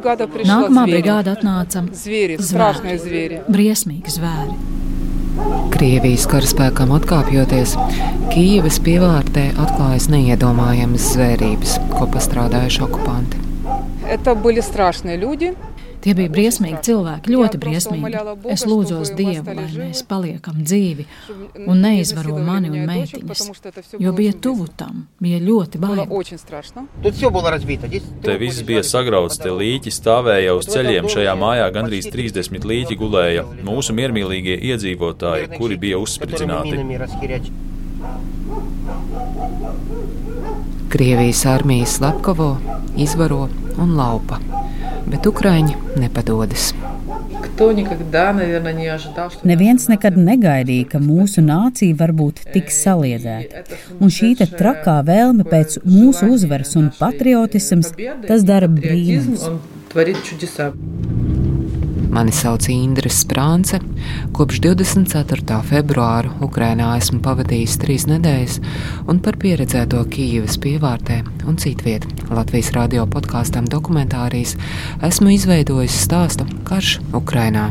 Nākamā brigāda atnāca zvēri, strašnie zvēri. Briesmīgi zvēri. Krievijas karaspēkam atkāpjoties, Kīivas pievārtē atklājas neiedomājamas zvērības, ko pastrādājuši okupanti. Это были страшные люди. Tie bija briesmīgi cilvēki, ļoti briesmīgi. Es lūdzos Dievu, lai mēs paliekam dzīvi un neizvaro mani un meitiņas, jo bija tuvu tam, bija ļoti bail. Te viss bija sagrauts, te līķi stāvēja uz ceļiem. Šajā mājā gandrīz 30 līķi gulēja. Mūsu miermīlīgie iedzīvotāji, kuri bija uzspridzināti. Krievijas armijas slepkavo, izvaro un laupa bet Ukrāņi nepadodas. Neviens nekad negaidīja, ka mūsu nācija var būt tik saliedēta. Un šī trakā vēlme pēc mūsu uzvaras un patriotisms, tas dara brīnums. Mani sauc Indra Sprānce. Kopš 24. februāra Ukrainā esmu pavadījis trīs nedēļas, un par pieredzēto Kīivas pievārtē un citviet Latvijas radio podkāstam dokumentārijas esmu izveidojis stāstu Karš Ukrainā.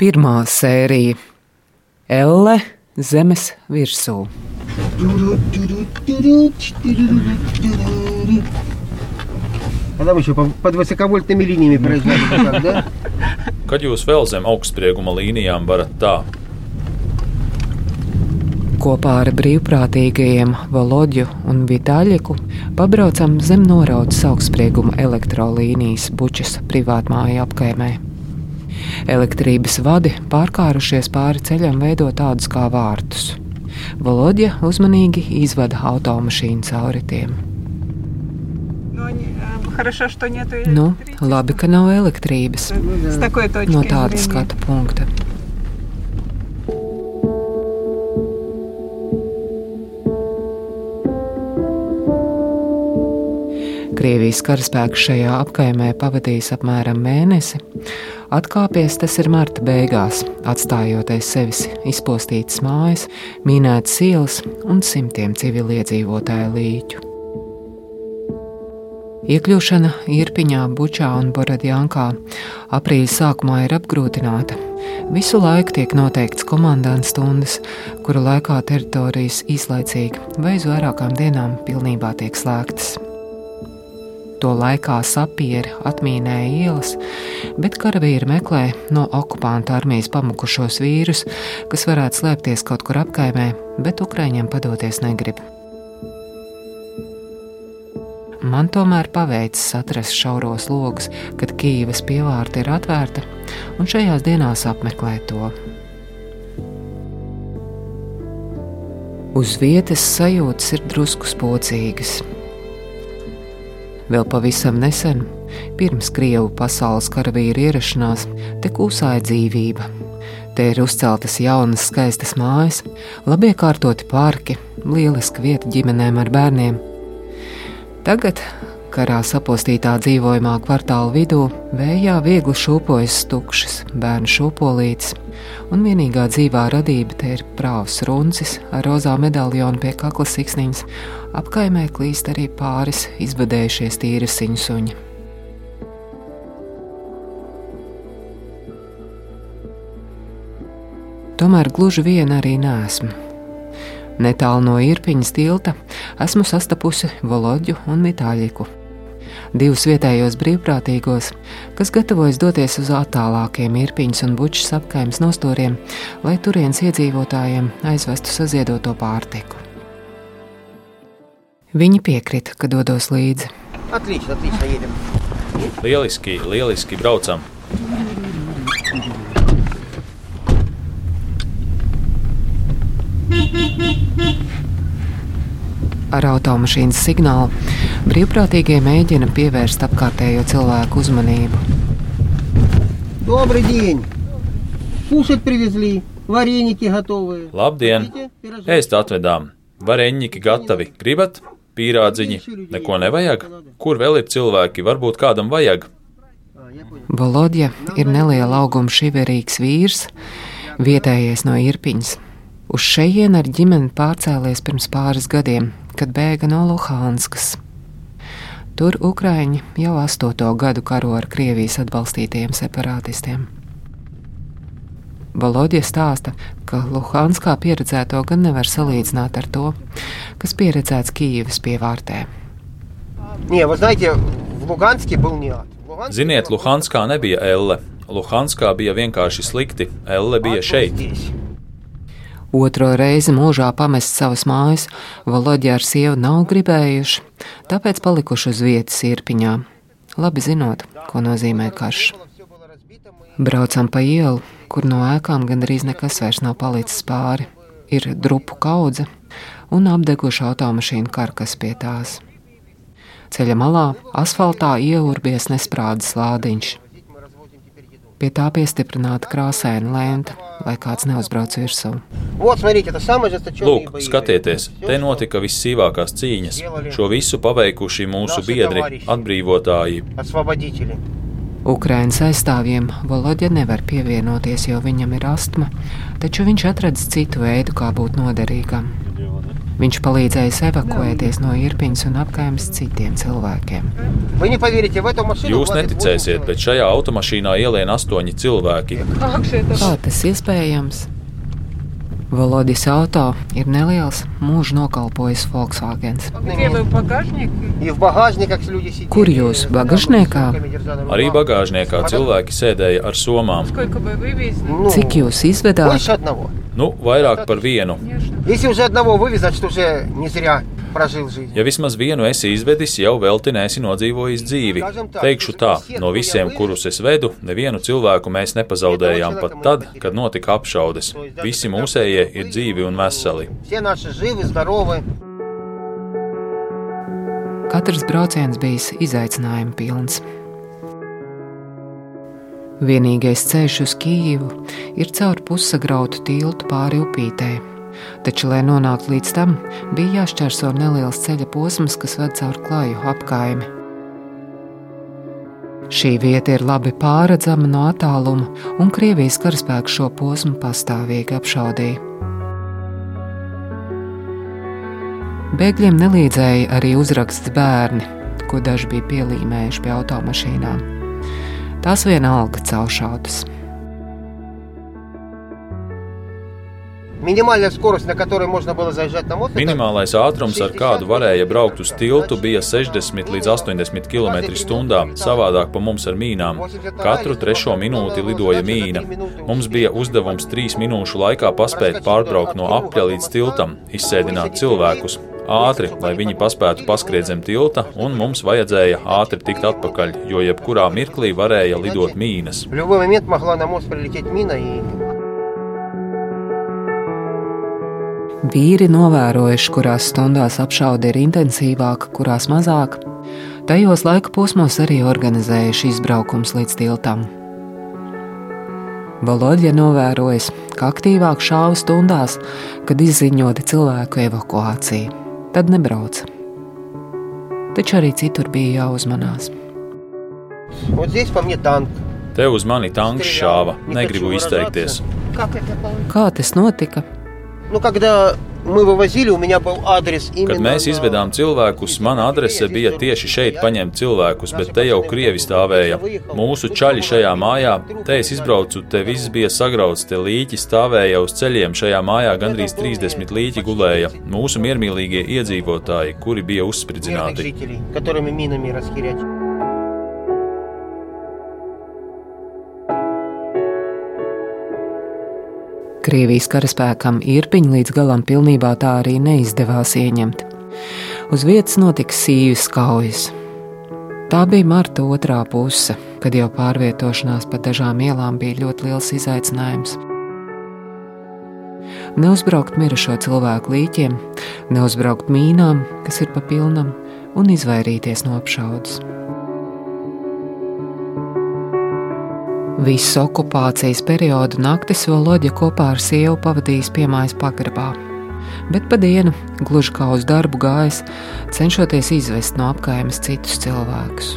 Pirmā sērija - Elle zemes virsū. Когда вы еще под высоковольтными линиями проезжали, так, да? Kad jūs vēl zem augstsprieguma līnijām varat tā? Kopā ar brīvprātīgajiem Volodju un Vitāļiku pabraucam zem noraudzes augstsprieguma elektrolīnijas bučas privātmāja apkaimē. Elektrības vadi pārkārušies pāri ceļam, veido tādus kā vārtus. Volodja uzmanīgi izvada automašīnu cauri tiem. Nu, labi, ka nav elektrības. No tāda skatu punkta. Krievijas karaspēks šajā apkaimē pavadījis apmēram mēnesi. Atkāpies tas ir marta beigās, atstājot aiz sevis izpostītas mājas, mīnētas ielas un simtiem civiliedzīvotāju līķu. Iekļūšana Irpiņā, Bučā un Boradjankā aprīļa sākumā ir apgrūtināta. Visu laiku tiek noteikts komandantu stundas, kura laikā teritorijas īslaicīgi vai uz vairākām dienām pilnībā tiek slēgtas. To laikā sapieri atmīnēja ielas, bet karavīri meklē no okupanta armijas pamukušos vīrus, kas varētu slēpties kaut kur apkaimē, bet Ukraiņiem padoties negrib. Man tomēr paveicis atrast šauros logus, kad Kīivas pievārta ir atvērta, un šajās dienās apmeklēt to. Uz vietas sajūtas ir drusku spocīgas. Vēl pavisam nesen, pirms Krievu pasaules karavīru ierašanās, te kūsāja dzīvība. Te ir uzceltas jaunas, skaistas mājas, labi iekārtoti parki, lieliska vieta ģimenēm ar bērniem Tagad, karā sapostītā dzīvojamā kvartāla vidū, vējā viegli šūpojas tukšas bērnu šūpolītes, un vienīgā dzīvā radība te ir prāvs runcis ar rozā medaļonu pie kakla siksniņas. Apkaimē klīst arī pāris izbadējušies tīrasiņu suņi. Tomēr gluži vien arī nesmu. Netālu no īrpiņas tilta esmu sastapusi Volodju un Mitāļiku divus vietējos brīvprātīgos, kas gatavojas doties uz attālākiem īrpiņas un bučas apkaimes nostūriem, lai turienes iedzīvotājiem aizvestu saziedoto pārtiku. Viņi piekrita, ka dodos līdzi. Atlīdz, atlīdz, ajiedam. lieliski, lieliski braucam! Beep, beep, beep, beep Ar automašīnas signālu brīvprātīgie mēģina pievērst apkārtējo cilvēku uzmanību. Добрый день! Кушать привезли, вареники готовы. Labdien! Ēst atvedām! Vareņķi gatavi! Gribat? Pīrādziņi! Neko nevajag? Kur vēl ir cilvēki? Varbūt kādam vajag? Volodja ir neliela auguma šiverīgs vīrs, vietējais no Irpiņas. Uz šejien ar ģimeni pārcēlies pirms pāris gadiem, kad bēga no Luhānskas. Tur Ukraiņi jau astoto gadu karo ar Krievijas atbalstītajiem separātistiem. Volodija stāsta, ka Luhānskā pieredzēto gan nevar salīdzināt ar to, kas pieredzēts Kīivas pievārtē. Ziniet, Luhānskā nebija elle. Luhānskā bija vienkārši slikti, elle bija šeit. Otro reizi mūžā pamest savas mājas, Volodja ar sievu nav gribējuši, tāpēc palikuši uz vietas Irpiņā, labi zinot, ko nozīmē karš. Braucam pa ielu, kur no ēkām gandrīz nekas vairs nav palicis pāri. Ir drupu kaudze un apdeguša automašīnu karkas pie tās. Ceļa malā asfaltā ieurbies nesprādzes lādiņš. Pie tā piestiprināta krāsaina lenta, lai kāds neuzbrauc virsū. Lūk, skatieties, te notika vissīvākās cīņas. Šo visu paveikuši mūsu biedri, atbrīvotāji. Ukraiņas aizstāvjiem Volodja nevar pievienoties, jo viņam ir astma, taču viņš atradas citu veidu, kā būt noderīgam. Viņš palīdzējis evakuēties no Irpiņas un apgājas citiem cilvēkiem. Jūs neticēsiet, bet šajā automašīnā ielien astoņi cilvēki. Kā tas iespējams? Volodijas auto ir neliels, mūžs nokalpojis Volkswagen. Kur jūs bagāžniekā? Arī bagāžniekā cilvēki sēdēja ar somām. Cik jūs izvedāt? Nu, vairāk par vienu. Ja jūs uz vienu izvedāt, tad jūs nezirāt. Ja vismaz vienu esi izvedis, jau velti nesi nodzīvojis dzīvi. Teikšu tā, no visiem, kurus es vedu, nevienu cilvēku mēs nepazaudējām pat tad, kad notika apšaudes. Visi mūsējie ir dzīvi un veseli. Katrs brauciens bijis izaicinājuma pilns. Vienīgais ceļš uz Kijivu ir caur pussagrautu tiltu pāri upītēm. Taču, lai nonāktu līdz tam, bija jāšķērso neliels ceļa posms, kas ved caur klaju apkaimi. Šī vieta ir labi pārredzama no attāluma, un Krievijas karaspēks šo posmu pastāvīgi apšaudīja. Bēgļiem nelīdzēja arī uzraksts bērni, ko daži bija pielīmējuši pie automašīnām. Tās vienalga caušautas. Minimālais ātrums, ar kādu varēja braukt uz tiltu, bija 60 līdz 80 km/h. Savādāk pa mums ar mīnām. Katru trešo minūti lidoja mīna. Mums bija uzdevums trīs minūšu laikā paspēt pārbraukt no apļa līdz tiltam, izsēdināt cilvēkus. Ātri, lai viņi paspētu paskriet zem tilta, un mums vajadzēja ātri tikt atpakaļ, jo jebkurā mirklī varēja lidot mīnas. Vīri novērojuši, kurās stundās apšaude ir intensīvāka, kurās mazāk. Tajos laika posmos arī organizējuši izbraukums līdz tiltam. Valoģija novērojas, ka aktīvāk šāva stundās, kad izziņota cilvēku evakuācija. Tad nebrauca. Taču arī citur bija jāuzmanās. Te uz mani tanks šāva. Negribu izteikties. Kā tas notika? Ну, когда мы vывозили, у меня был адрес именно Kad mēs на- izvedām cilvēkus, mana adrese bija tieši šeit paņemt cilvēkus, bet te jau krievi stāvēja. Mūsu čaļi šajā mājā, te es izbraucu, te viss bija sagrauts, te līķi stāvēja uz ceļiem, šajā mājā gandrīz 30 līķi gulēja. Mūsu miermīlīgie iedzīvotāji, kuri bija мирных uzspridzināti. Krievijas karaspēkam Irpiņu līdz galam pilnībā tā arī neizdevās ieņemt. Uz vietas notika sīvis kaujas. Tā bija marta otrā puse, kad jau pārvietošanās pa dažām ielām bija ļoti liels izaicinājums. Neuzbraukt mirušo cilvēku līķiem, neuzbraukt mīnām, kas ir pa pilnam, un izvairīties no apšaudes. Visu okupācijas periodu naktis Voloģa kopā ar sievu pavadījis piemājas pagrabā, bet pa dienu, gluži kā uz darbu gājis, cenšoties izvest no apkaimes citus cilvēkus.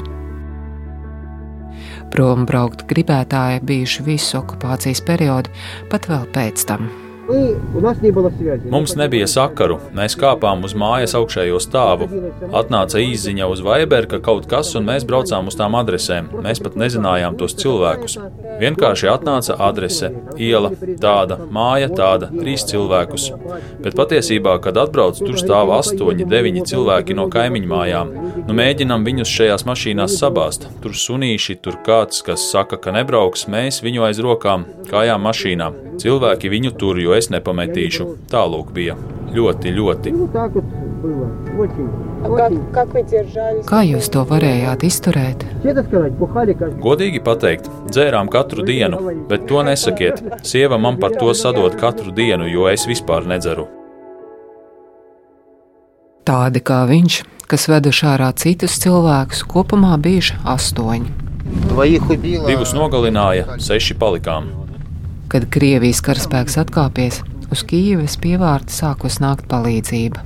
Prom braukt gribētāji bijuši visu okupācijas periodu, pat vēl pēc tam. Mums nebija sakaru, mēs kāpām uz mājas augšējo stāvu. Atnāca īziņa uz Viber, ka kaut kas, un mēs braucām uz tām adresēm. Mēs pat nezinājām tos cilvēkus. Vienkārši atnāca adrese, iela, tāda, māja, tāda, trīs cilvēkus. Bet patiesībā, kad atbrauc, tur stāv astoņi, deviņi cilvēki no kaimiņu mājām. Nu, mēģinam viņus šajās mašīnās sabāzt. Tur sunīši, tur kāds, kas saka, ka nebrauks, mēs viņu aiz rokām, kājām mašīnā. Cilvēki viņu tur, jo es nepametīšu. Tālūk bija. Ļoti, ļoti. Kā jūs to varējāt izturēt? Godīgi pateikt, dzērām katru dienu, bet to nesakiet. Sieva man par to sadod katru dienu, jo es vispār nedzeru. Tādi kā viņš, kas veduši ārā citus cilvēkus, kopumā bijuši astoņi. Divus nogalināja, seši palikām. Kad Krievijas karaspēks atkāpies, uz Kīivas pievārta sākus nākt palīdzība.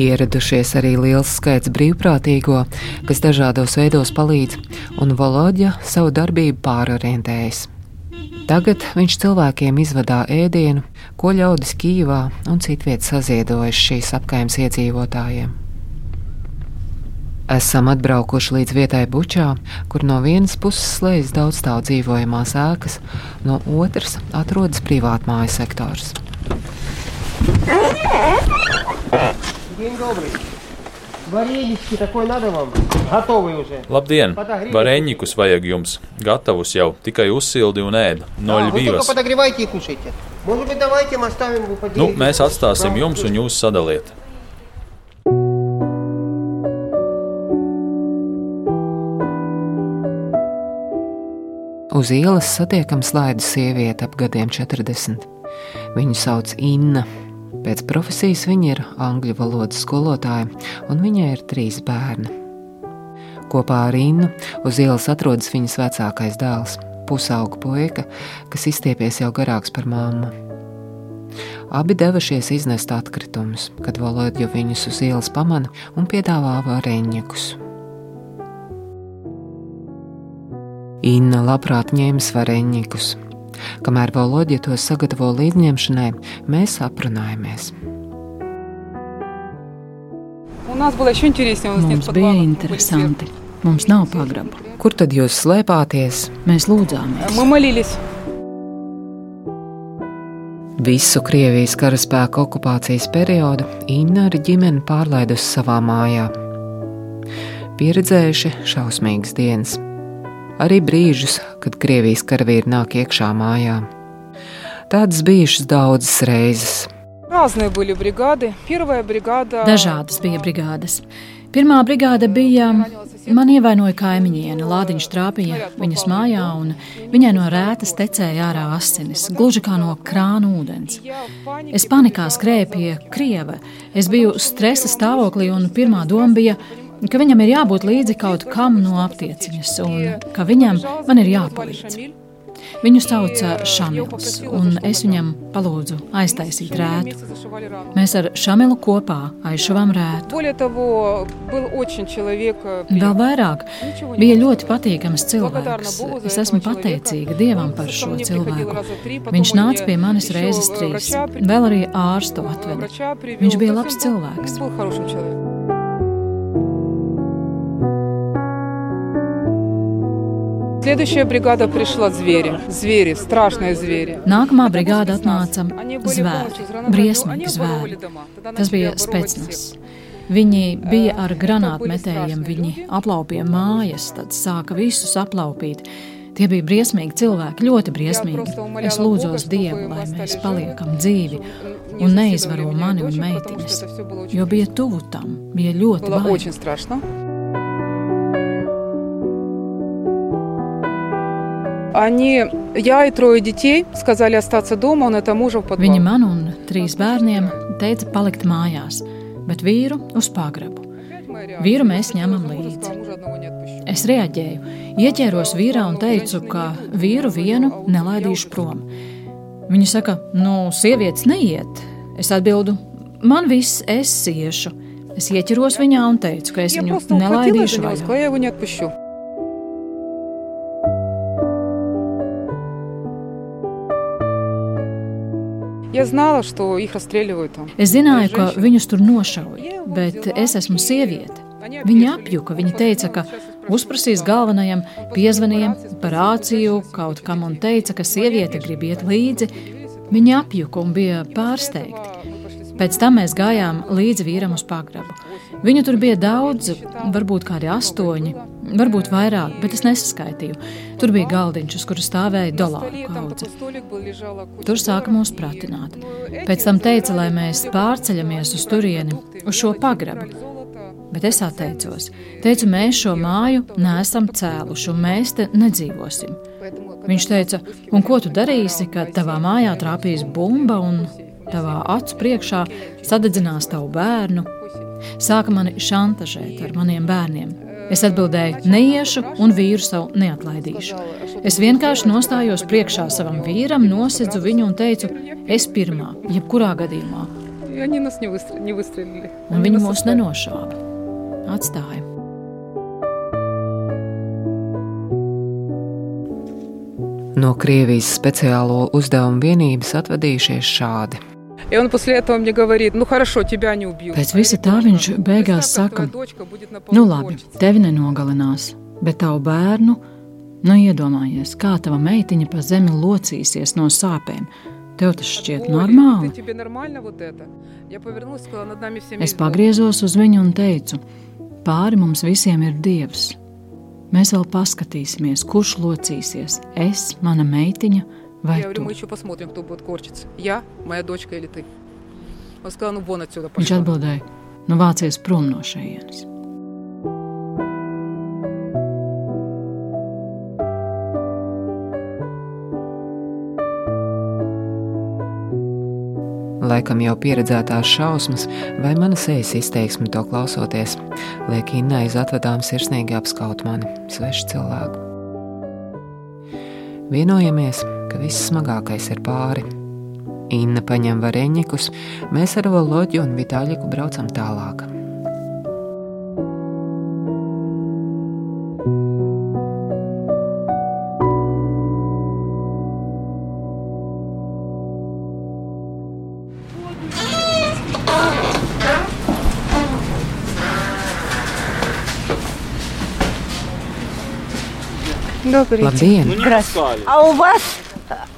Ieradušies arī liels skaits brīvprātīgo, kas dažādos veidos palīdz, un Volodja savu darbību pārorientējas. Tagad viņš cilvēkiem izvadā ēdienu, ko ļaudis Kīvā un citviet saziedojuši šīs apkaimes iedzīvotājiem. Esam atbraukuši līdz vietai Bučā, kur no vienas puses slēdz daudzstāvu dzīvojamās ēkas, no otras atrodas privātmāju sektors. День добрый. Варенички такой надо вам? Готовый уже. Labdien! Vareņģikus vajag jums. Gatavus jau, tikai uzsildi un ēd. No А, вы только ļvīvas. подогревайте и кушайте. Может быть, давайте мы оставим вы Nu, поделитесь. mēs atstāsim jums un jūs sadaliet. Uz ielas satiekam slaidu sievieti ap gadiem 40. Viņu sauc Inna. Pēc profesijas viņa ir angļu valodas skolotāja, un viņai ir trīs bērni. Kopā ar Innu uz ielas atrodas viņas vecākais dēls, pusauga puika, kas izstiepies jau garāks par mammu. Abi devušies iznest atkritumus, kad Volodju viņus uz ielas pamana un piedāvā vareņģus. Inna labprāt ņēma svareņķus. Kamēr Volodja to sagatavo līdzņemšanai, mēs aprunājamies. Mums bija interesanti. Mums nav pagraba. Kur tad jūs slēpāties? Mēs lūdzāmies. Visu Krievijas karaspēka okupācijas periodu Inna ar ģimeni pārlaidusi savā mājā. Pieredzējuši šausmīgas dienas arī brīžus, kad Krievijas karavīri nāk iekšā mājā. Tādas bijušas daudzas reizes. Dažādas bija brigādes. Pirmā brigāde bija. Man ievainoja kaimiņiene, lādiņš trāpīja viņas mājā, un viņai no rētas tecēja ārā asinis, gluži kā no krāna ūdens. Es panikā skrēju pie krieva. Es biju stresa stāvoklī, un pirmā doma bija, ka ka viņam ir jābūt līdzi kaut kam no aptieciņas un ka viņam man ir jāpalīdz. Viņu sauca eh, Šamils, un es viņam palūdzu aiztaisīt rētu. Mēs ar Šamilu kopā aizšuvām rētu. Vēl vairāk, bija ļoti patīkams cilvēks. Es esmu pateicīga Dievam par šo cilvēku. Viņš nāca pie manis reizes trīs, vēl arī ārstu atveda. Viņš bija labs cilvēks. Следующая бригада пришла звери. Звери, страшные звери. Nākamā Это был brigāda спецназ. atnāca Они были zvēri, полностью из гранатометов. Они briesmīgi обворовали zvēri. дома. Тогда Tas начали bija обворовывать spēcnas. все. Viņi bija ar Eh, granātmetējiem, tas bija viņi strašni aplaupīja mājas, tad sāka visus aplaupīt. Tie bija briesmīgi cilvēki, ļoti briesmīgi. Es lūdzos Dievu, lai mēs paliekam dzīvi un neizvaro mani un meitiņas, jo bija tuvu tam, bija ļoti Было bail. Они, я и трое детей сказали остаться дома, он это мужа в подвал. Viņi man un trīs bērniem teica palikt mājās, bet vīru uz pagrabu. Vīru mēs ņemam līdzi. Es reaģēju, ieķēros vīrā un teicu, ka vīru vienu nelaidīšu prom. Viņa saka, nu, sievietes neiet. Es atbildu, man viss, es iešu. Es ieķeros viņā un teicu, ka es Я viņu просто ухватилась за nelaidīšu него, vaļā. Es zināju, ka viņus tur nošauja, bet es esmu sieviete. Viņa apjuka, viņa teica, ka uzprasīs galvenajam, piezvanīja par rāciju kaut kam un teica, ka sieviete grib iet līdzi. Viņa apjuka un bija pārsteigta. Pēc tam mēs gājām līdzi vīram uz pagrabu. Viņu tur bija daudz, varbūt kādi astoņi, varbūt vairāk, bet es nesaskaitīju. Tur bija galdiņš, uz kura stāvēja dolāru kaudze. Tur sāka mūs pratināt. Pēc tam teica, lai mēs pārceļamies uz turieni, uz šo pagrabu. Bet es atteicos. Teicu, mēs šo māju neesam cēluši, un mēs te nedzīvosim. Viņš teica, un ko tu darīsi, kad tavā mājā trāpīs bumba un tavā acu priekšā sadedzinās tavu bērnu, sāka mani šantažēt ar maniem bērniem. Es atbildēju, neiešu un vīru savu neatlaidīšu. Es vienkārši nostājos priekšā savam vīram, nosedzu viņu un teicu, es pirmā, jebkurā gadījumā. Un viņi mūs nenošāva. Atstāja. No Krievijas speciālo uzdevumu vienības atvadījušies šādi. И он после этого мне говорит, ну хорошо, тебя не убьют. Pēc visa tā viņš beigās saka, nu labi, tevi nenogalinās, bet tavu bērnu, nu iedomājies, kā tava meitiņa pa zemi locīsies no sāpēm. Tev tas šķiet normāli. Es pagriezos uz viņu un teicu, pāri mums visiem ir dievs. Mēs vēl paskatīsimies, kurš locīsies, es, mana meitiņa vai Я говорю, tu. мы еще посмотрим, кто будет корчиться. Я, моя дочка или ты. Он сказал, ну вон отсюда Viņš пошла. atbildēja, nu vācies prom no šejienes. Laikam jau pieredzētās šausmas, vai mana sejas izteiksme to klausoties, liek Innai uz atvedām sirsnīgi apskaut mani, svešu cilvēku. Vienojamies, ka viss smagākais ir pāri. Inna paņem vareņikus, mēs ar Voloģiju un Vitāļiku braucam tālāk. Добрый Labdien! Здравствуйте. А у вас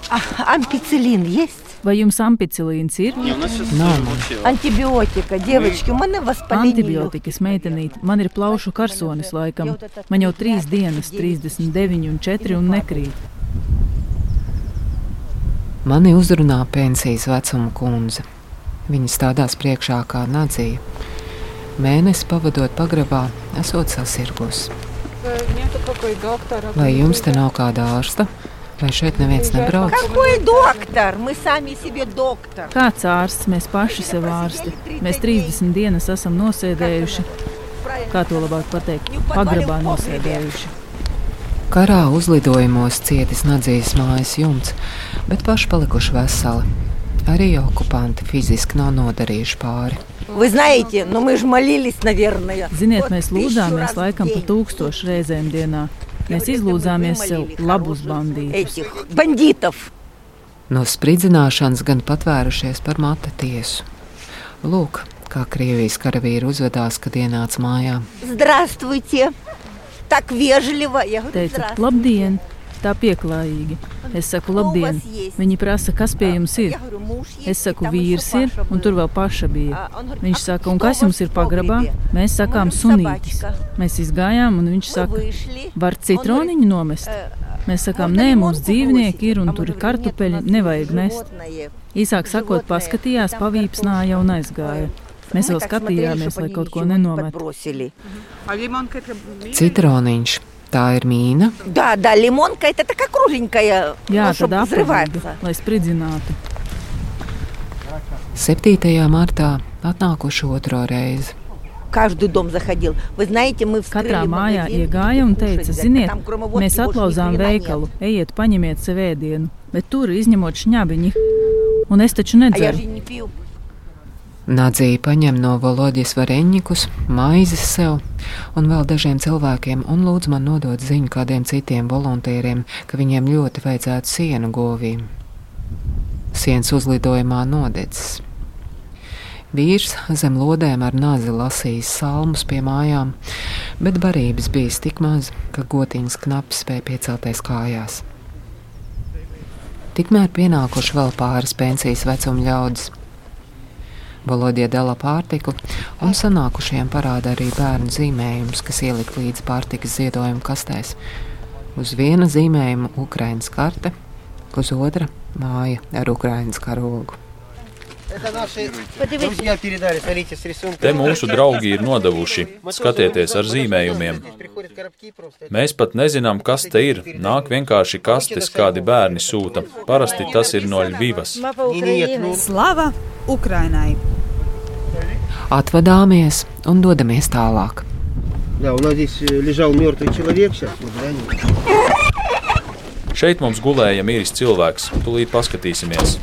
а, ампицилин есть? Vai jums ampicilīns ir? Nav man. Антибиотика, девочки, у меня воспаление. Antibiotikas meitenīt, man ir plaušu karsonis laikam. Man jau trīs dienas, 39 un 4 un nekrīt. Mani uzrunā pensijas vecuma kundze. Viņa stādās priekšā kā nadzīja. Mēnesi pavadot pagrabā, esot sasirgus. Vai jums te nav kāda ārsta? Vai šeit neviens nebrauc? Какой доктор? Мы сами себе доктор. Kāds ārsts, mēs paši sev ārsti. Mēs 30 dienas esam nosēdējuši, kā to labāk pateikt, pagrabā nosēdējuši. Karā uzlidojumos cietis nadzīs mājas jumts, bet paši palikuši veseli. Arī okupanti fiziski nav nodarījuši pāri. Вы знаете, но мы же молились, наверное. Ziniet, Вот mēs тысячу lūdzāmies раз в laikam pa день. tūkstošu reizēm dienā. Mēs izlūdzāmies sev labus bandītus. Этих бандитов. No spridzināšanas gan patvērušies par mata tiesu. Lūk, kā Krievijas karavīri uzvedās, kad ienāca mājā. Здравствуйте. Так вежливо. Я говорю, Teica, здравствуйте. labdien! tā pieklājīgi. Es saku, labdien! Viņi prasa, kas pie jums ir. Es saku, vīrs ir, un tur vēl paša bija. Viņš saka, un kas jums ir pagrabā? Mēs sakām, sunītis. Mēs izgājām, un viņš saka, var citroniņu nomest? Mēs sakām, nē, mums dzīvnieki ir, un tur ir kartupeļi, nevajag mest. Īsāk sakot, paskatījās, pavīpsnāja un aizgāja. Mēs vēl skatījāmies, lai kaut ko nenomet. Citroniņš. tā ir mīna. Да, да, лимонка это такая кругленькая, Jā, ну, чтоб tad apgāzta, взрывается. lai spridzinātu. 7. martā atnākuši otro reizi. Каждый дом заходил. Вы знаете, мы вскрыли Katrā mājā магазин, iegāja un кушать teica, взять, а ziniet, там кроме водки mēs больше ни atlauzām хрена нет. veikalu, ejiet, paņemiet sev ēdienu, bet tur izņemot šņabiņu. Un es taču А я nedzeru. же не пью. Nadzīja paņem no Volodijas vareņģikus, maizes sev un vēl dažiem cilvēkiem, un lūdz man nodot ziņu kādiem citiem volontieriem, ka viņiem ļoti vajadzētu sienu govīm. Sienas uzlidojumā nodedzis. Vīrs zem lodēm ar nāzi lasījis salmus pie mājām, bet barības bija tik maz, ka gotiņas knapi spēja piecelties kājās. Tikmēr pienākuši vēl pāris pensijas vecuma ļaudis. Volodija dala pārtiku, un sanākušajiem parāda arī bērnu zīmējumus, kas ielikt līdz pārtikas ziedojuma kastēs. Uz viena zīmējuma Ukraiņas karte, uz otra māja ar Ukraiņas karogu. Te mūsu draugi ir nodevuši. Skatieties ar zīmējumiem. Mēs pat nezinām, kas te ir. Nāk vienkārši kastes, kādi bērni sūta. Parasti tas ir no Ļvivas. Slava Ukrainai! Atvadāmies un dodamies tālāk. Да, у нас здесь э, лежал мертвый человек сейчас. Вот, да, Šeit mums gulēja miris cilvēks. Tūlīt paskatīsimies.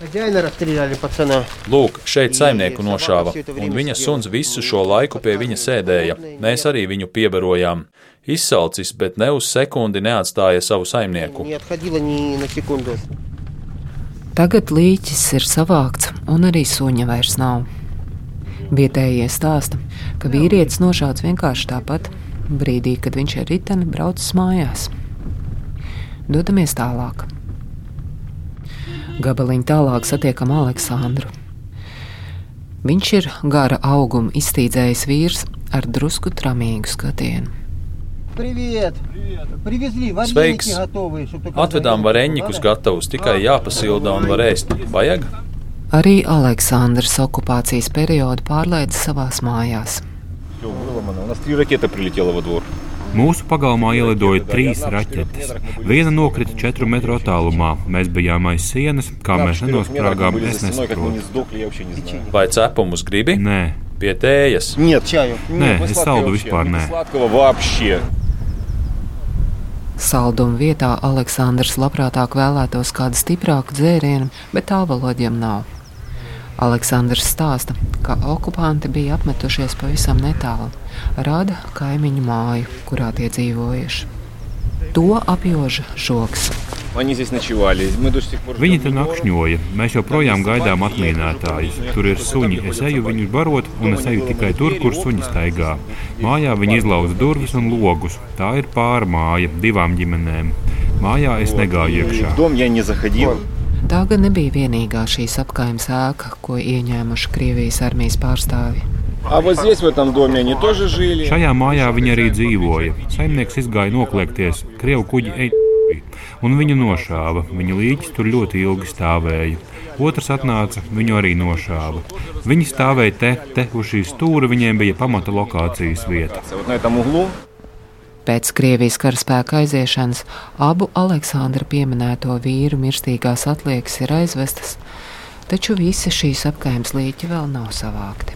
Хозяина расстреляли пацана. Lūk, šeit saimnieku nošāva, un viņa suns visu šo laiku pie viņa sēdēja. Mēs arī viņu piebarojām. Izsalcis, bet ne uz sekundi neatstāja savu saimnieku. Не отходила ни на секунду. Tagad līķis ir savākts, un arī suņa vairs nav. Vietējie stāsta, ka vīrietis nošauts vienkārši tāpat brīdī, kad viņš ar riteni braucis mājās. Dodamies tālāk. Gabaliņu tālāk satiekam Aleksandru. Viņš ir gara auguma iztīdzējis vīrs ar drusku tramīgu skatienu. Priviet. Sveiks! Atvedām varēņikus gatavus, tikai jāpasilda un var ēst. Vajag? Arī Aleksandrs okupācijas periodu pārlaida savās mājās. Mūsu pagalmā ielidoja trīs raķetes. Viena nokrita četru metru attālumā. Mēs bijām aiz sienas, kā mēs nenosprāgām. Es nesaprotu. Vai cepumus gribi? Nē. Pie tējas. Nē, es saldu vispār nē. Salduma vietā Aleksandrs labprātāk vēlētos kādu stiprāku dzērienu, bet tā valodiem nav. Aleksandrs stāsta, ka okupanti bija apmetušies pavisam netālu, rada kaimiņu māju, kurā tie dzīvojuši. To apjož žoks. Viņi tur nakšņoja. Mēs joprojām gaidām atmīnētājus. Tur ir suņi. Es eju viņus barot, un es eju tikai tur, kur suņi staigā. Mājā viņi izlauza durvis un logus. Tā ir pārmāja divām ģimenēm. Mājā es negāju iekšā. Tā gan nebija vienīgā šīs apgājuma sēka, ko ieņēmuši Krievijas armijas pārstāvi. Šajā mājā viņi arī dzīvoja. Saimnieks izgāja noklēkties, krievu kuģi eņģi, un viņu nošāva. Viņa līķis tur ļoti ilgi stāvēja. Otrs atnāca, viņu arī nošāva. Viņi stāvēja te, te uz šīs stūra, viņiem bija pamata lokācijas vieta. Pēc Krievijas karaspēka aiziešanas abu Aleksandra pieminēto vīru mirstīgās atliekas ir aizvestas, taču visi šīs apgājuma līķi vēl nav savākti.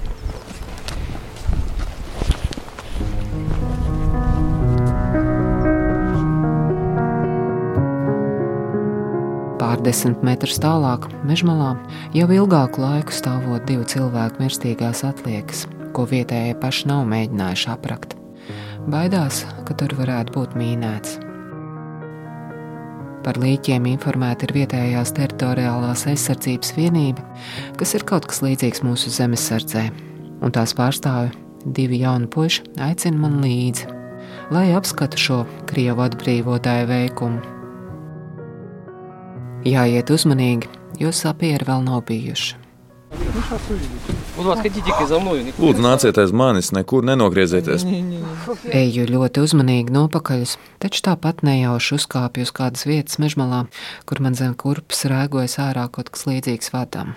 Pārdesmit metrus tālāk, mežmalā, jau ilgāku laiku stāvot divu cilvēku mirstīgās atliekas, ko vietējie paši nav mēģinājuši aprakt. Baidās, ka tur varētu būt mīnēts. Par līķiem informēta ir vietējās teritoriālās aizsardzības vienība, kas ir kaut kas līdzīgs mūsu zemesardzē, un tās pārstāvi divi jauni puiši aicina man līdzi, lai apskatu šo krievu atbrīvotāju veikumu. Jāiet uzmanīgi, jo sapieri vēl nav bijuši. Lūdzu, nāciet aiz manis, nekur nenogriezieties. Eju ļoti uzmanīgi nopakaļ, taču tāpat nejauši uzkāpju uz kādas vietas mežmalā, kur man zem kurpes rēgojas ārā kaut kas līdzīgs vadam.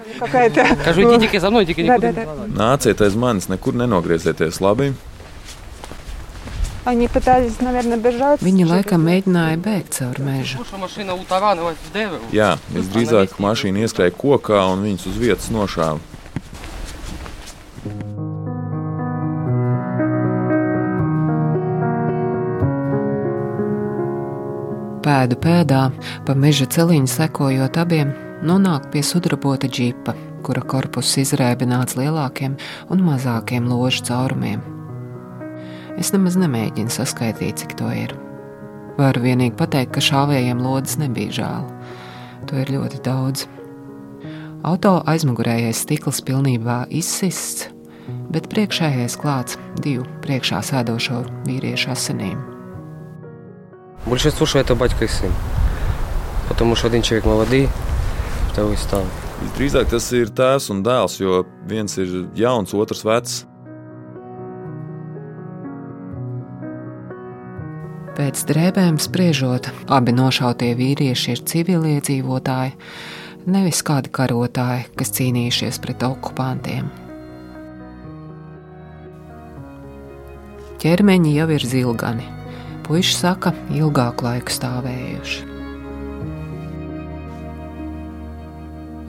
Nāciet aiz manis, nekur nenogriezieties, labi? Они пытались, наверное, бежать. Viņi laikam mēģināja bēgt cauri mežu. Jā, visdrīzāk mašīna ieskrēja kokā un viņus uz vietas nošāva. Pēdu pēdā, pa meža celiņu sekojot abiem, nonāk pie sudrabota džipa, kura korpuss izrēbināts lielākiem un mazākiem ložu caurumiem. Es nemaz nemēģinu saskaitīt, cik to ir. Varu vienīgi pateikt, ka šāvējiem lodes nebija žēl. To ir ļoti daudz. Auto aizmugurējais stikls pilnībā izsists, bet priekšējais klāts divu priekšā sēdošo vīriešu asinīm. Большинство, что это батька и сын. Потому что один человек молодой, второй стал. Visdrīzāk tas ir tēvs un dēls, jo viens ir jauns, otrs vecs. Pēc drēbēm spriežot, abi nošautie vīrieši ir civiliedzīvotāji, nevis kādi karotāji, kas cīnījušies pret okupantiem. Ķermeņi jau ir zilgani, puiši saka, ilgāku laiku stāvējuši.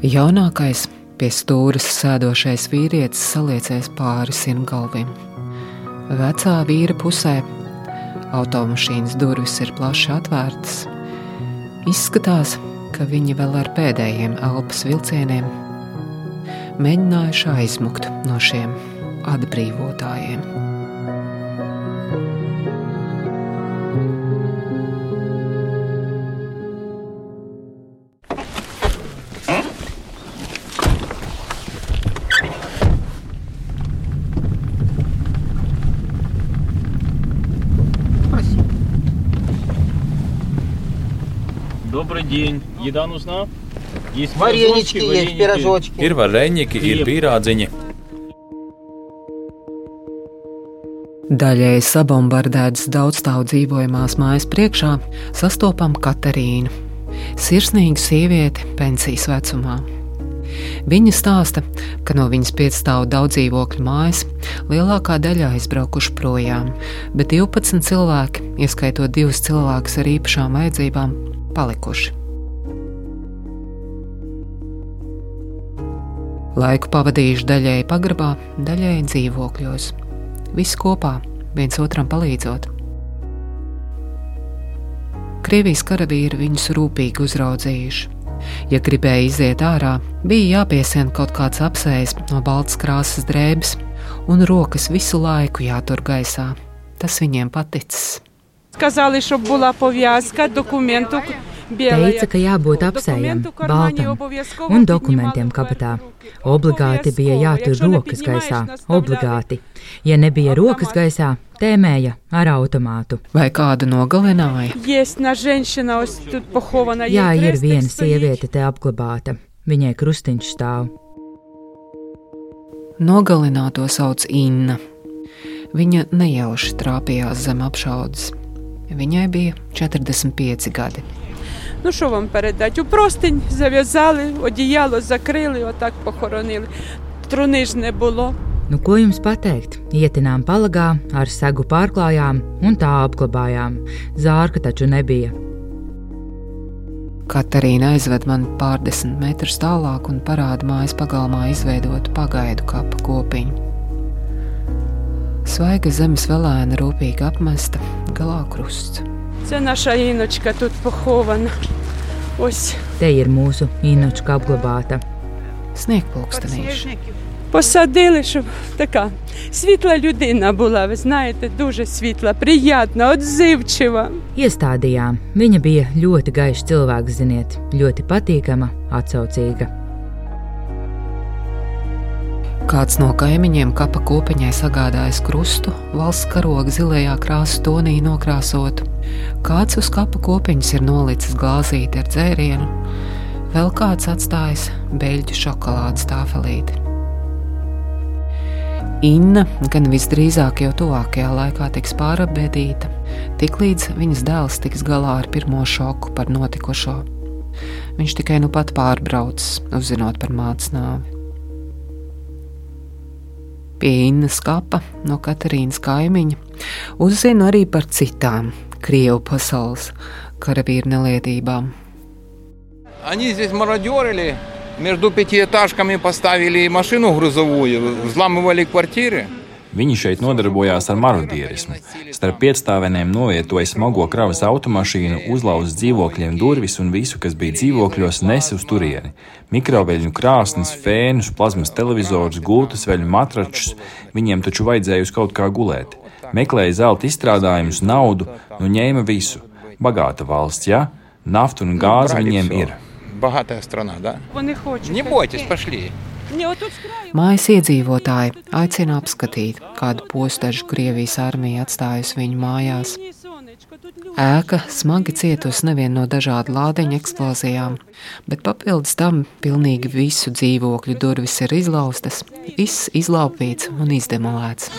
Jaunākais pie stūres sēdošais vīrietis saliecēs pāri simtgalvim. Vecā vīra pusē automašīnas durvis ir plaši atvērtas. Izskatās, ka viņi vēl ar pēdējiem elpas vilcieniem mēģinājuši aizmukt no šiem atbrīvotājiem. Добрый день. Еда нужна? Есть Варенички есть, пирожочки. Ir vareņķi, ir pīrādziņi. Daļēji sabombardētas daudzstāvu dzīvojamās mājas priekšā sastopam Katerīnu, sirsnīgu sievieti pensijas vecumā. Viņa stāsta, ka no viņas piecstāvu daudz dzīvokļu mājas lielākā daļa aizbraukuši projām, bet 12 cilvēki, ieskaitot divus cilvēkus ar īpašām vajadzībām, palikuši. Laiku pavadījuši daļēji pagrabā, daļēji dzīvokļos. Visi kopā, viens otram palīdzot. Krievijas karavīri viņus rūpīgi uzraudzījuši. Ja gribēja iziet ārā, bija jāpiesien kaut kāds apsējs no baltas krāsas drēbes, un rokas visu laiku jātur gaisā. Tas viņiem paticis. Сказали, щоб була пов'язка, документу Teica, ka jābūt apsējam, baltam un dokumentiem kabatā. Obligāti bija jātur rokas gaisā, obligāti. Ja nebija rokas gaisā, tēmēja ar automātu. Vai kādu nogalināja? Jā, ir viena sieviete te apglabāta. Viņai krustiņš stāv. Nogalināto sauc Inna. Viņa nejauši trāpījās zem apšaudes. Viņai bija 45 gadi. Ну що вам передати? У простинь зав'язали, одіяло закрили, отак похоронили. Труни ж не було. Nu, ko jums pateikt? Ietinām palagā, ar segu pārklājām un tā apglabājām. Zārka taču nebija. Katarīna aizved mani pārdesmit metrus tālāk un parāda mājas pagalmā izveidotu pagaidu kapu kopiņu. Svaiga zemes velēna rūpīgi apmesta, galā krusts. Це наша іночка тут похована. Ось. Te ir mūsu īnočka apglabāta. Sniegpulkstenīši. Посадили, щоб така світла людина була, ви знаєте, дуже світла, приятна, отзивчива. Iestādījām. Viņa bija ļoti gaiša cilvēks, ziniet, ļoti patīkama, atsaucīga. Kāds no kaimiņiem kapa kopiņai sagādājis krustu, valsts karoga zilajā krāsas tonī nokrāsotu. Kāds uz kapa kopiņas ir nolicis glāzīti ar dzērienu, vēl kāds atstājis beļģu šokolādes tāfelīti. Inna gan visdrīzāk jau tuvākajā laikā tiks pārabēdīta, tiklīdz viņas dēls tiks galā ar pirmo šoku par notikušo. Viņš tikai nu pat pārbraucis, uzzinot par mātes nāvi Pie Innas kapa no Katarīnas kaimiņa uzzinu arī par citām Krievu pasaules karavīru nelietībām. Они здесь мародерили, между пятиэтажками поставили машину грузовую, взламывали квартиры. Viņi šeit nodarbojās ar marodierismu. Starp piecstāvēm novietoja smago kravas automašīnu, uzlauza dzīvokļiem durvis un visu, kas bija dzīvokļos, nesa uz turieni. Mikroveļņu krāsnes, fēnus, plazmas televizorus, gultas veļu matračus. Viņiem taču vajadzēja uz kaut kā gulēt. Meklēja zelta izstrādājumus, naudu, nu ņēma visu. Bagāta valsts, ja? Naftu un gāzi viņiem ir. богатая страна, да? Вони хочуть. Не бойтесь, пошли. Mājas iedzīvotāji aicina apskatīt, kādu postažu Krievijas armija atstājusi viņu mājās. Ēka smagi cietusi nevien no dažādu lādiņu eksplozijām, bet papildus tam pilnīgi visu dzīvokļu durvis ir izlaustas, viss izlaupīts un izdemolēts.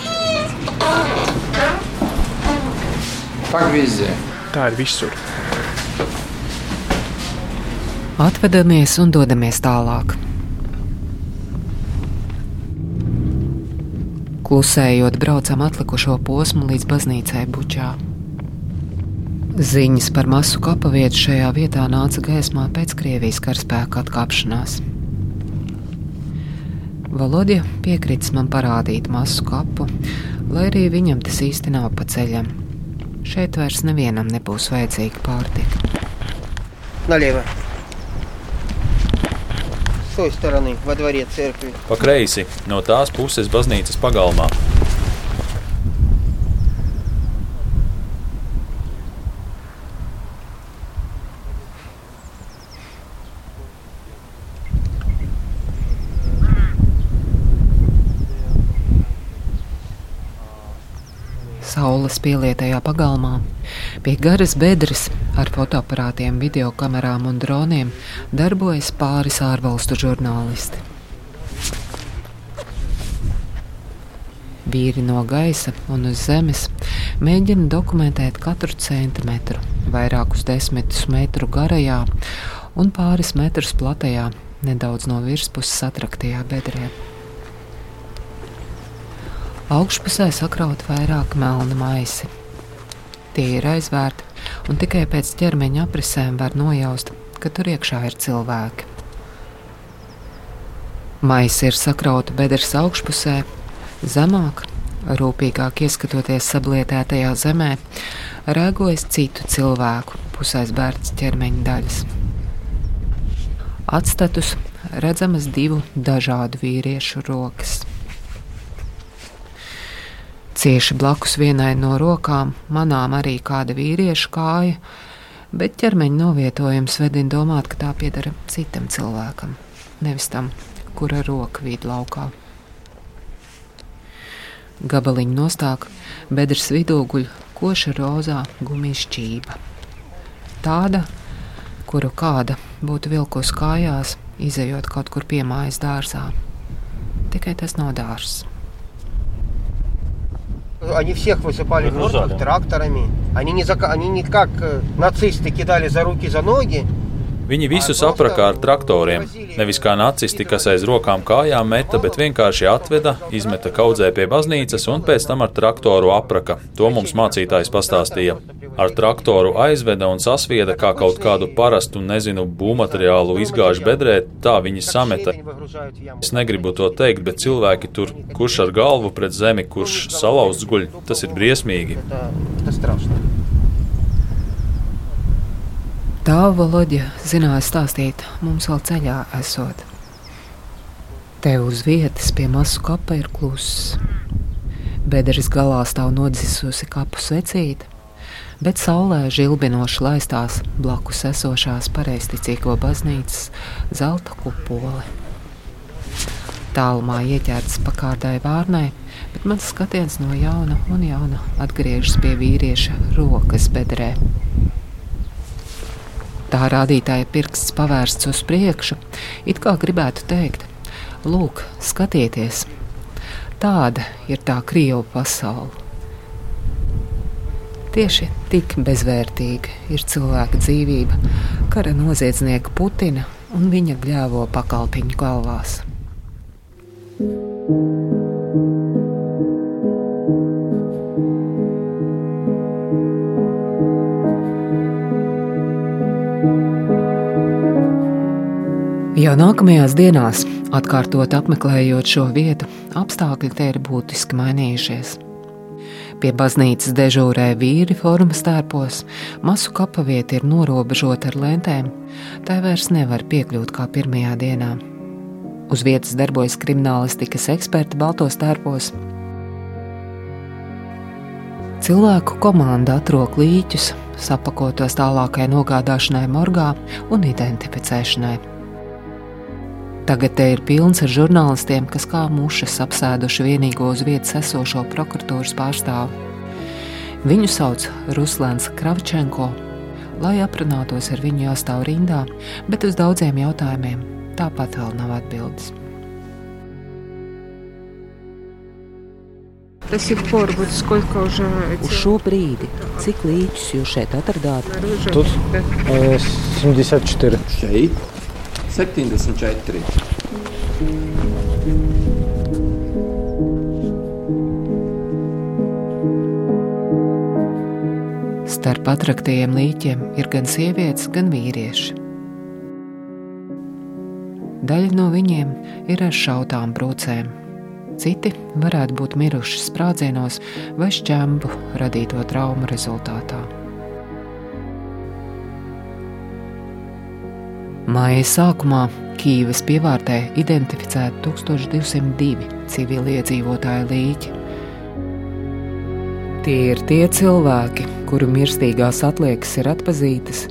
Tā ir visur. Atvedamies un dodamies tālāk. Klusējot, braucam atlikušo posmu līdz baznīcai Bučā. Ziņas par masu kapavietu šajā vietā nāca gaismā pēc Krievijas karaspēka atkāpšanās. Volodja piekritis man parādīt masu kapu, lai arī viņam tas īsti nav pa ceļam. Šeit vairs nevienam nebūs vajadzīga pārtika. Налево. С той стороны, во дворе церкви. Pa kreisi, no tās puses baznīcas pagalmā. Saules pielietajā pagalmā, pie garas bedres ar fotoaparātiem, videokamerām un droniem darbojas pāris ārvalstu žurnālisti. Vīri no gaisa un uz zemes mēģina dokumentēt katru centimetru, vairākus desmitus metru garajā un pāris metrus platajā, nedaudz no virspuses atraktajā bedrē. Augšpusē sakraut vairāk melna maisi. Tie ir aizvērti, un tikai pēc ķermeņa aprisēm var nojaust, ka tur iekšā ir cilvēki. Maisi ir sakrauti bedres augšpusē, zemāk, rūpīgāk ieskatoties sablietētajā zemē, rēgojas citu cilvēku pusaizbērts ķermeņa daļas. Atstatus redzamas divu dažādu vīriešu rokas. Cieši blakus vienai no rokām manām arī kāda vīrieša kāja, bet ķermeņa novietojums vedina domāt, ka tā pieder citam cilvēkam, nevis tam, kura roka vīd laukā. Gabaliņu nostāk, bedres vidū guļ koša rozā gumijas šķība. Tāda, kuru kāda būtu vilkus kājās, izējot kaut kur piemājas dārzā. Tikai tas nav dārzs. Они всех высыпали мертвых тракторами. Они не, зака... Они не как э, нацисты кидали за руки, за ноги. Viņi visus apraka ar traktoriem. Nevis kā nacisti, kas aiz rokām kājām meta, bet vienkārši atveda, izmeta kaudzē pie baznīcas un pēc tam ar traktoru apraka. To mums mācītājs pastāstīja. Ar traktoru aizveda un sasvieda kā kaut kādu parastu, nezinu, būvmateriālu izgāž bedrē, tā viņi sameta. Es negribu to teikt, bet cilvēki tur, kurš ar galvu pret zemi, kurš salauzts guļ, tas ir briesmīgi. Tas trausni. Tā Volodja zināja stāstīt mums vēl ceļā esot. Te uz vietas pie masu kapa ir kluss. Bedres galā stāv nodzisusi kapu secīte, bet saulē žilbinoši laistās blakus esošās pareizticīgo baznīcas zelta kupole. Tālumā ieķerts pakārdai vārnai, bet mans skatiens no jauna un jauna atgriežas pie vīrieša rokas bedrē. Tā rādītāja pirksts pavērsts uz priekšu, it kā gribētu teikt, lūk, skatieties, tāda ir tā krievu pasaule. Tieši tik bezvērtīga ir cilvēka dzīvība, kara noziedznieka Putina un viņa gļēvo pakalpiņu galvās. Jau nākamajās dienās, atkārtot apmeklējot šo vietu, apstākļi te ir būtiski mainījušies. Pie baznīcas dežūrē vīri formas tērpos, masu kapavieta ir norobežota ar lentēm, tā vairs nevar piekļūt kā pirmajā dienā. Uz vietas darbojas kriminālistikas eksperti baltos tērpos. Cilvēku komanda atrok līķus, sapakotos tālākai nogādāšanai morgā un identificēšanai. Tagad te ir pilns ar žurnālistiem, kas kā mušas apsēduši vienīgo uz vietas esošo prokuratūras pārstāvu. Viņu sauc Ruslans Kravčenko. Lai aprunātos ar viņu, jāstāv rindā, bet uz daudziem jautājumiem tāpat vēl nav atbildes. Uz šo brīdi, cik līķus jūs šeit atradāt? Tur 74. Šeit 74. Starp atraktajiem līķiem ir gan sievietes, gan vīrieši. Daļa no viņiem ir ar šautām brūcēm, Citi varētu būt miruši sprādzienos vai šķembu radīto traumu rezultātā. Māja sākumā Kīvas pievārtē identificēta 1202 civiliedzīvotāju līķi. Tie ir tie cilvēki, kuru mirstīgās atliekas ir atpazītas,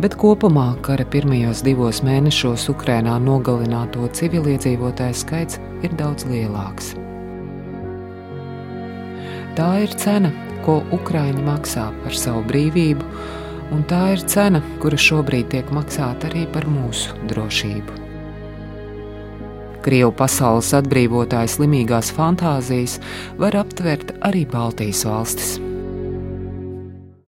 bet kopumā kara pirmajos divos mēnešos Ukrainā nogalināto civiliedzīvotāju skaits ir daudz lielāks. Tā ir cena, ko Ukrāņi maksā par savu brīvību, un tā ir cena, kura šobrīd tiek maksāta arī par mūsu drošību. Krievu pasaules atbrīvotājas slimīgās fantāzijas var aptvert arī Baltijas valstis.